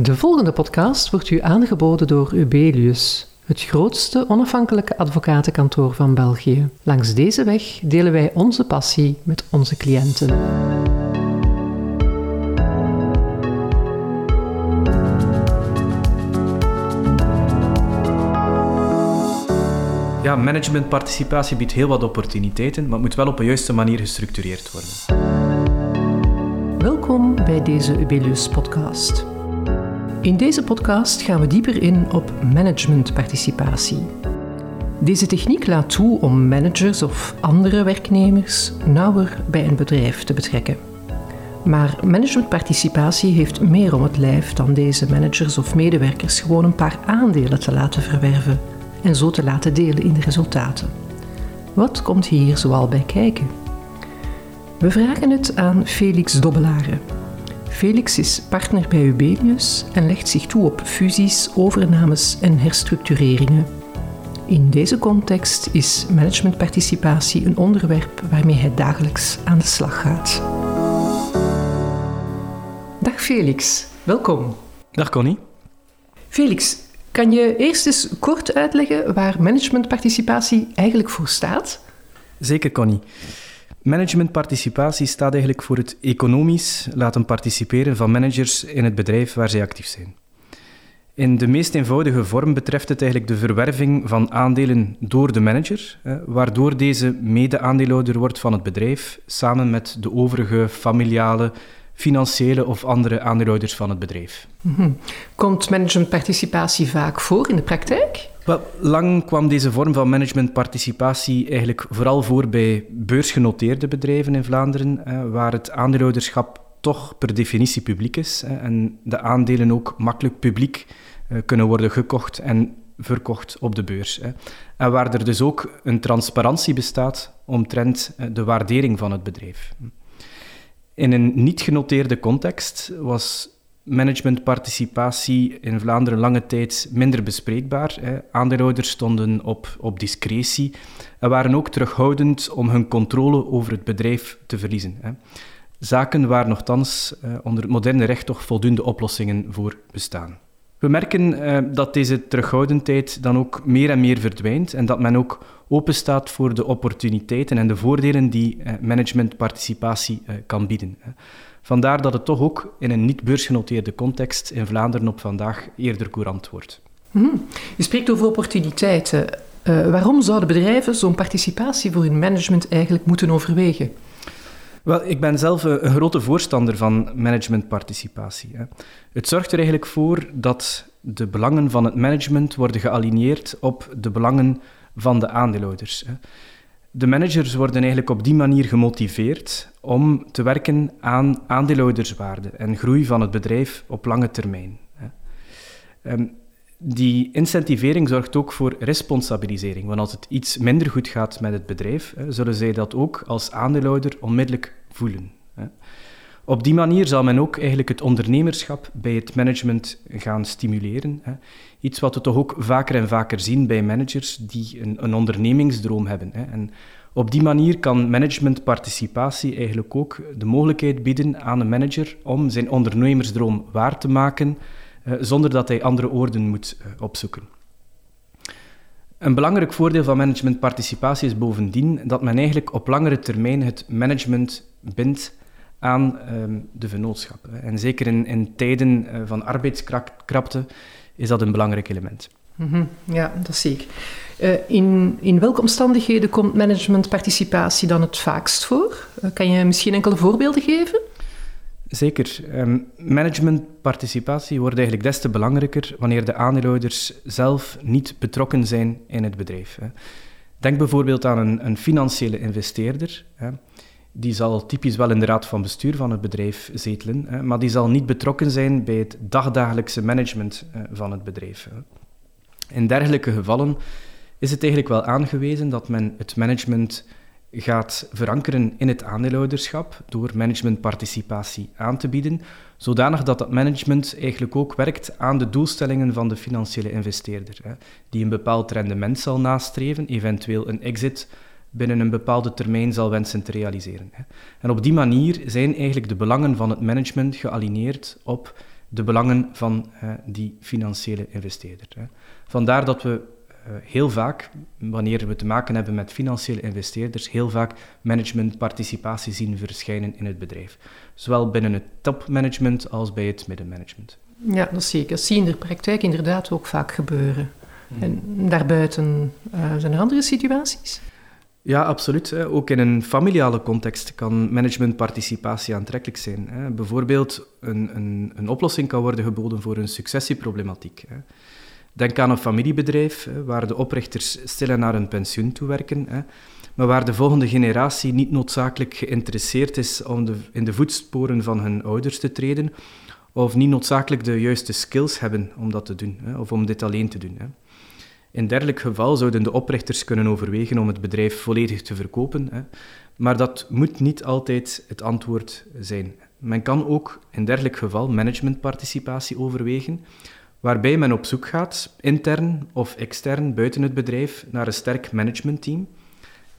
De volgende podcast wordt u aangeboden door Ubelius, het grootste onafhankelijke advocatenkantoor van België. Langs deze weg delen wij onze passie met onze cliënten. Ja, managementparticipatie biedt heel wat opportuniteiten, maar het moet wel op een juiste manier gestructureerd worden. Welkom bij deze Ubelius podcast. In deze podcast gaan we dieper in op managementparticipatie. Deze techniek laat toe om managers of andere werknemers nauwer bij een bedrijf te betrekken. Maar managementparticipatie heeft meer om het lijf dan deze managers of medewerkers gewoon een paar aandelen te laten verwerven en zo te laten delen in de resultaten. Wat komt hier zoal bij kijken? We vragen het aan Felix Dobbelaren. Felix is partner bij Ubelius en legt zich toe op fusies, overnames en herstructureringen. In deze context is managementparticipatie een onderwerp waarmee hij dagelijks aan de slag gaat. Dag Felix, welkom. Dag Connie. Felix, kan je eerst eens kort uitleggen waar managementparticipatie eigenlijk voor staat? Zeker Connie. Managementparticipatie staat eigenlijk voor het economisch laten participeren van managers in het bedrijf waar zij actief zijn. In de meest eenvoudige vorm betreft het eigenlijk de verwerving van aandelen door de manager, waardoor deze mede-aandeelhouder wordt van het bedrijf, samen met de overige familiale, financiële of andere aandeelhouders van het bedrijf. Mhm. Komt managementparticipatie vaak voor in de praktijk? Lang kwam deze vorm van managementparticipatie eigenlijk vooral voor bij beursgenoteerde bedrijven in Vlaanderen, waar het aandeelhouderschap toch per definitie publiek is en de aandelen ook makkelijk publiek eh, kunnen worden gekocht en verkocht op de beurs. En waar er dus ook een transparantie bestaat omtrent eh, de waardering van het bedrijf. In een niet genoteerde context was managementparticipatie in Vlaanderen lange tijd minder bespreekbaar. Aandeelhouders stonden op, op discretie en waren ook terughoudend om hun controle over het bedrijf te verliezen. Zaken waar nogthans eh, onder het moderne recht toch voldoende oplossingen voor bestaan. We merken eh, dat deze terughoudendheid dan ook meer en meer verdwijnt en dat men ook openstaat voor de opportuniteiten en de voordelen die eh, managementparticipatie kan bieden. Vandaar dat het toch ook in een niet beursgenoteerde context in Vlaanderen op vandaag eerder courant wordt. Mm. Je spreekt over opportuniteiten. Uh, waarom zouden bedrijven zo'n participatie voor hun management eigenlijk moeten overwegen? Wel, ik ben zelf een, grote voorstander van managementparticipatie. Hè. Het zorgt er eigenlijk voor dat de belangen van het management worden gealigneerd op de belangen van de aandeelhouders. De managers worden eigenlijk op die manier gemotiveerd om te werken aan aandeelhouderswaarde en groei van het bedrijf op lange termijn. Ehm, die incentivering zorgt ook voor responsabilisering, want als het iets minder goed gaat met het bedrijf, zullen zij dat ook als aandeelhouder onmiddellijk voelen. Op die manier zal men ook eigenlijk het ondernemerschap bij het management gaan stimuleren. Iets wat we toch ook vaker en vaker zien bij managers die een, een ondernemingsdroom hebben. En op die manier kan managementparticipatie eigenlijk ook de mogelijkheid bieden aan een manager om zijn ondernemersdroom waar te maken, eh, zonder dat hij andere oorden moet eh, opzoeken. Een belangrijk voordeel van managementparticipatie is bovendien dat men eigenlijk op langere termijn het management bindt aan ehm, de vennootschap. En zeker in, in tijden uh, van arbeidskrapte is dat een belangrijk element. Mm -hmm. Ja, dat zie ik. Uh, in, in welke omstandigheden komt managementparticipatie dan het vaakst voor? Uh, kan je misschien enkele voorbeelden geven? Zeker. Um, managementparticipatie wordt eigenlijk des te belangrijker wanneer de aandeelhouders zelf niet betrokken zijn in het bedrijf. Hè. Denk bijvoorbeeld aan een, een financiële investeerder. Hè. Die zal typisch wel in de raad van bestuur van het bedrijf zetelen, hè, maar die zal niet betrokken zijn bij het dagdagelijkse management uh, van het bedrijf. Hè. In dergelijke gevallen is het eigenlijk wel aangewezen dat men het management gaat verankeren in het aandeelhouderschap door managementparticipatie aan te bieden, zodanig dat dat management eigenlijk ook werkt aan de doelstellingen van de financiële investeerder, hè, die een bepaald rendement zal nastreven, eventueel een exit binnen een bepaalde termijn zal wensen te realiseren. En op die manier zijn eigenlijk de belangen van het management gealigneerd op de belangen van die financiële investeerder. Vandaar dat we heel vaak, wanneer we te maken hebben met financiële investeerders, heel vaak managementparticipatie zien verschijnen in het bedrijf. Zowel binnen het topmanagement als bij het middenmanagement. Ja, dat zie ik. Dat zie je in de praktijk inderdaad ook vaak gebeuren. Mhm. En daarbuiten, uh, zijn er andere situaties? Ja, absoluut. Ook in een familiale context kan managementparticipatie aantrekkelijk zijn. Bijvoorbeeld, een, een, een oplossing kan worden geboden voor een successieproblematiek. Denk aan een familiebedrijf waar de oprichters stillen naar hun pensioen toewerken, maar waar de volgende generatie niet noodzakelijk geïnteresseerd is om de, in de voetsporen van hun ouders te treden, of niet noodzakelijk de juiste skills hebben om dat te doen, of om dit alleen te doen. In dergelijk geval zouden de oprichters kunnen overwegen om het bedrijf volledig te verkopen, hè. maar dat moet niet altijd het antwoord zijn. Men kan ook in dergelijk geval managementparticipatie overwegen, waarbij men op zoek gaat, intern of extern buiten het bedrijf, naar een sterk managementteam,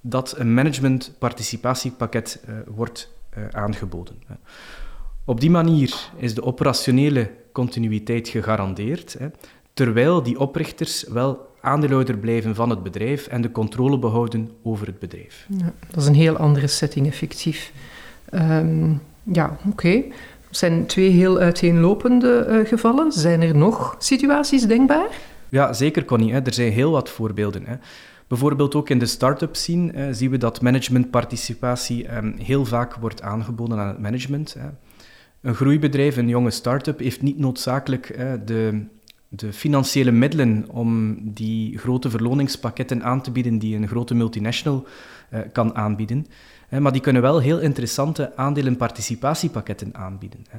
dat een managementparticipatiepakket uh, wordt uh, aangeboden. Op die manier is de operationele continuïteit gegarandeerd, hè, terwijl die oprichters wel aandeelhouder blijven van het bedrijf en de controle behouden over het bedrijf. Ja, dat is een heel andere setting, effectief. Um, ja, oké. Okay. Dat zijn twee heel uiteenlopende uh, gevallen. Zijn er nog situaties denkbaar? Ja, zeker, Connie. Hè. Er zijn heel wat voorbeelden. Hè. Bijvoorbeeld ook in de start-up scene hè, zien we dat managementparticipatie um, heel vaak wordt aangeboden aan het management. Hè. Een groeibedrijf, een jonge start-up, heeft niet noodzakelijk de de financiële middelen om die grote verloningspakketten aan te bieden die een grote multinational uh, kan aanbieden. Hè, maar die kunnen wel heel interessante aandelenparticipatiepakketten aanbieden. Hè.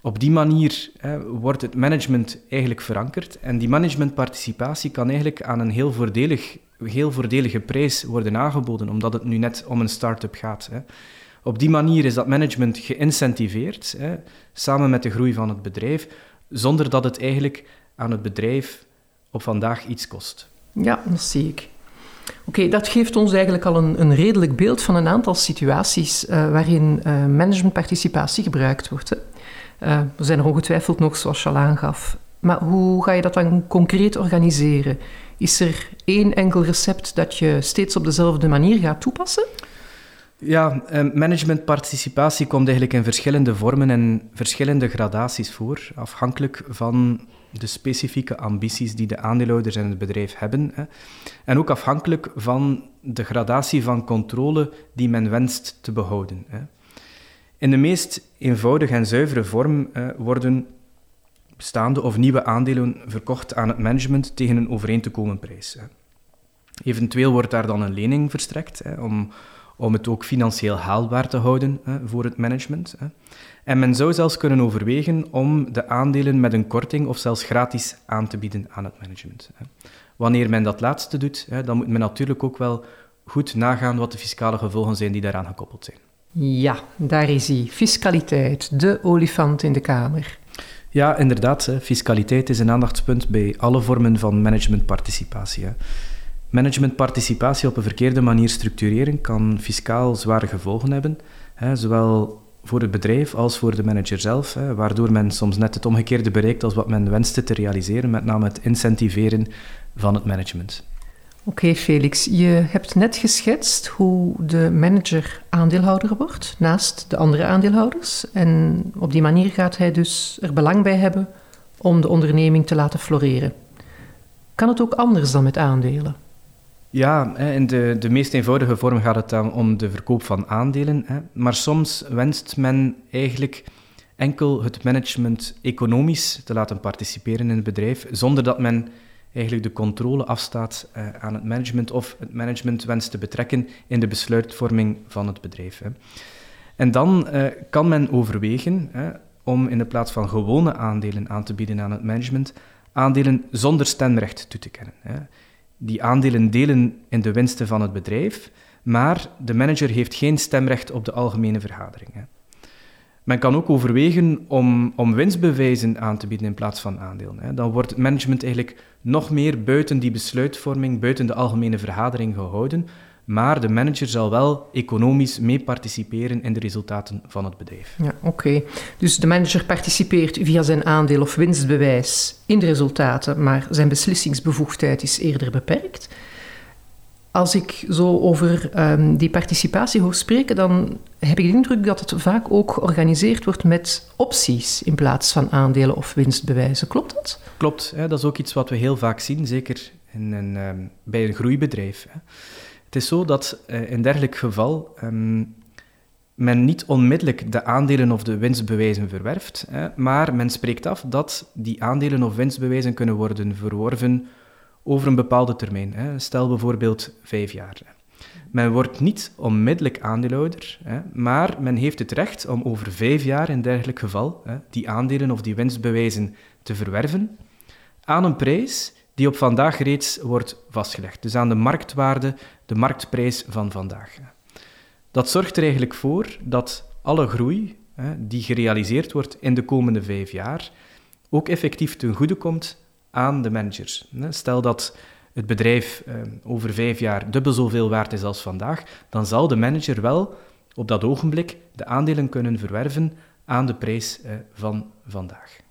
Op die manier hè, wordt het management eigenlijk verankerd en die managementparticipatie kan eigenlijk aan een heel, voordelig, heel voordelige prijs worden aangeboden, omdat het nu net om een start-up gaat. Hè. Op die manier is dat management geïncentiveerd, samen met de groei van het bedrijf, zonder dat het eigenlijk aan het bedrijf op vandaag iets kost. Ja, dat zie ik. Oké, dat geeft ons eigenlijk al een, een, redelijk beeld van een aantal situaties uh, waarin uh, managementparticipatie gebruikt wordt. Hè. Uh, er zijn er ongetwijfeld nog, zoals je al aangaf. Maar hoe ga je dat dan concreet organiseren? Is er één enkel recept dat je steeds op dezelfde manier gaat toepassen? Ja, managementparticipatie komt eigenlijk in verschillende vormen en verschillende gradaties voor, afhankelijk van de specifieke ambities die de aandeelhouders en het bedrijf hebben. Hè. En ook afhankelijk van de gradatie van controle die men wenst te behouden. Hè. In de meest eenvoudige en zuivere vorm worden bestaande of nieuwe aandelen verkocht aan het management tegen een overeen te komen prijs. Hè. Eventueel wordt daar dan een lening verstrekt hè, om, om het ook financieel haalbaar te houden hè, voor het management. Hè. En men zou zelfs kunnen overwegen om de aandelen met een korting of zelfs gratis aan te bieden aan het management. Wanneer men dat laatste doet, dan moet men natuurlijk ook wel goed nagaan wat de fiscale gevolgen zijn die daaraan gekoppeld zijn. Ja, daar is hij. Fiscaliteit, de olifant in de kamer. Ja, inderdaad. Fiscaliteit is een aandachtspunt bij alle vormen van managementparticipatie. Managementparticipatie op een verkeerde manier structureren kan fiscaal zware gevolgen hebben, zowel voor het bedrijf als voor de manager zelf, hè, waardoor men soms net het omgekeerde bereikt als wat men wenste te realiseren, met name het incentiveren van het management. Oké, Felix, je hebt net geschetst hoe de manager aandeelhouder wordt naast de andere aandeelhouders. En op die manier gaat hij dus er belang bij hebben om de onderneming te laten floreren. Kan het ook anders dan met aandelen? Ja, in de, de meest eenvoudige vorm gaat het dan om de verkoop van aandelen. Maar soms wenst men eigenlijk enkel het management economisch te laten participeren in het bedrijf, zonder dat men eigenlijk de controle afstaat eh, aan het management of het management wenst te betrekken in de besluitvorming van het bedrijf. En dan eh, kan men overwegen om in de plaats van gewone aandelen aan te bieden aan het management, aandelen zonder stemrecht toe te kennen die aandelen delen in de winsten van het bedrijf, maar de manager heeft geen stemrecht op de algemene vergadering. Men kan ook overwegen om, om winstbewijzen aan te bieden in plaats van aandelen. Dan wordt het management eigenlijk nog meer buiten die besluitvorming, buiten de algemene vergadering gehouden, maar de manager zal wel economisch mee participeren in de resultaten van het bedrijf. Ja, oké. Dus de manager participeert via zijn aandeel of winstbewijs in de resultaten, maar zijn beslissingsbevoegdheid is eerder beperkt. Als ik zo over um, die participatie hoor spreken, dan heb ik de indruk dat het vaak ook georganiseerd wordt met opties in plaats van aandelen of winstbewijzen. Klopt dat? Klopt, hè? dat is ook iets wat we heel vaak zien, zeker in een, um, bij een groeibedrijf. Hè. Het is zo dat uh, in dergelijk geval um, men niet onmiddellijk de aandelen of de winstbewijzen verwerft, hè, maar men spreekt af dat die aandelen of winstbewijzen kunnen worden verworven over een bepaalde termijn. Hè. Stel bijvoorbeeld vijf jaar. Men wordt niet onmiddellijk aandeelhouder, hè, maar men heeft het recht om over vijf jaar in dergelijk geval hè, die aandelen of die winstbewijzen te verwerven aan een prijs die op vandaag reeds wordt vastgelegd. Dus aan de marktwaarde, de marktprijs van vandaag. Dat zorgt er eigenlijk voor dat alle groei die gerealiseerd wordt in de komende vijf jaar ook effectief ten goede komt aan de managers. Stel dat het bedrijf eh, over vijf jaar dubbel zoveel waard is als vandaag, dan zal de manager wel op dat ogenblik de aandelen kunnen verwerven aan de prijs eh, van vandaag.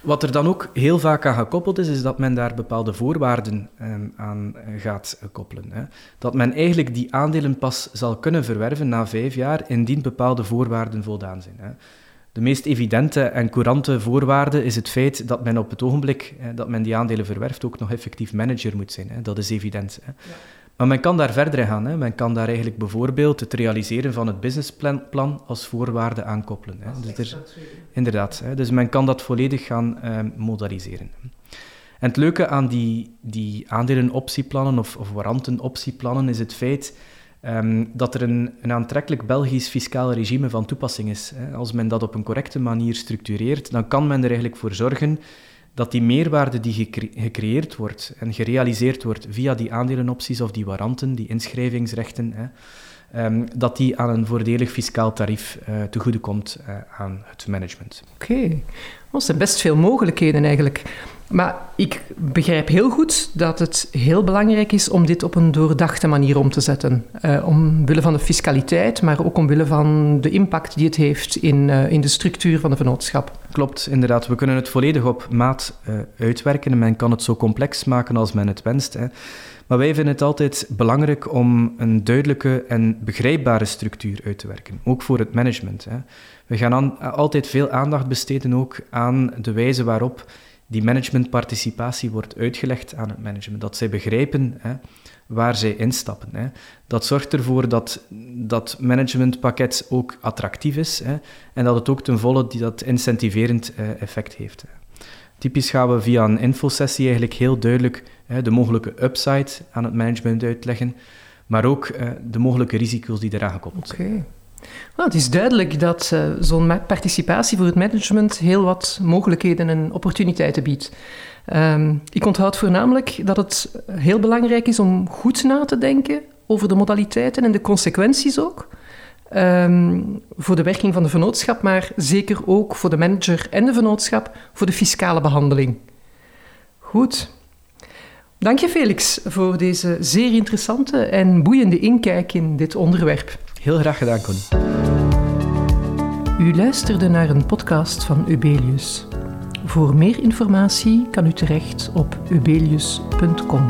Wat er dan ook heel vaak aan gekoppeld is, is dat men daar bepaalde voorwaarden eh, aan gaat koppelen. Hè. Dat men eigenlijk die aandelen pas zal kunnen verwerven na vijf jaar, indien bepaalde voorwaarden voldaan zijn. Hè. De meest evidente en courante voorwaarde is het feit dat men op het ogenblik dat men die aandelen verwerft ook nog effectief manager moet zijn. Hè. Dat is evident. Hè. Ja. Maar men kan daar verder gaan. Hè. Men kan daar eigenlijk bijvoorbeeld het realiseren van het businessplan als voorwaarde aankoppelen. Hè. Dus er, inderdaad. Hè. Dus men kan dat volledig gaan eh, modaliseren. En het leuke aan die, die aandelenoptieplannen of, of is het feit Um, dat er een, een, aantrekkelijk Belgisch fiscaal regime van toepassing is. Hè. Als men dat op een correcte manier structureert, dan kan men er eigenlijk voor zorgen dat die meerwaarde die gecre gecreëerd wordt en gerealiseerd wordt via die aandelenopties of die waranten, die inschrijvingsrechten, hè, um, dat die aan een voordelig fiscaal tarief uh, te goede komt uh, aan het management. Oké, okay. er zijn best veel mogelijkheden eigenlijk. Maar ik begrijp heel goed dat het heel belangrijk is om dit op een doordachte manier om te zetten. Uh, omwille van de fiscaliteit, maar ook omwille van de impact die het heeft in, uh, in de structuur van de vennootschap. Klopt, inderdaad. We kunnen het volledig op maat uh, uitwerken en men kan het zo complex maken als men het wenst. Hè. Maar wij vinden het altijd belangrijk om een duidelijke en begrijpbare structuur uit te werken, ook voor het management. Hè. We gaan aan, altijd veel aandacht besteden ook aan de wijze waarop die managementparticipatie wordt uitgelegd aan het management. Dat zij begrijpen hè, waar zij instappen. Hè. Dat zorgt ervoor dat dat managementpakket ook attractief is hè, en dat het ook ten volle die, dat incentiverend eh, effect heeft. Typisch gaan we via een infosessie eigenlijk heel duidelijk de mogelijke upside aan het management uitleggen, maar ook eh, de mogelijke risico's die eraan gekoppeld zijn. Nou, het is duidelijk dat uh, zo'n participatie voor het management heel wat mogelijkheden en opportuniteiten biedt. Um, ik onthoud voornamelijk dat het heel belangrijk is om goed na te denken over de modaliteiten en de consequenties ook. Um, voor de werking van de vennootschap, maar zeker ook voor de manager en de vennootschap voor de fiscale behandeling. Goed. Dank je Felix voor deze zeer interessante en boeiende inkijk in dit onderwerp. Heel graag gedaan, Connie. U luisterde naar een podcast van Ubelius. Voor meer informatie kan u terecht op ubelius.com.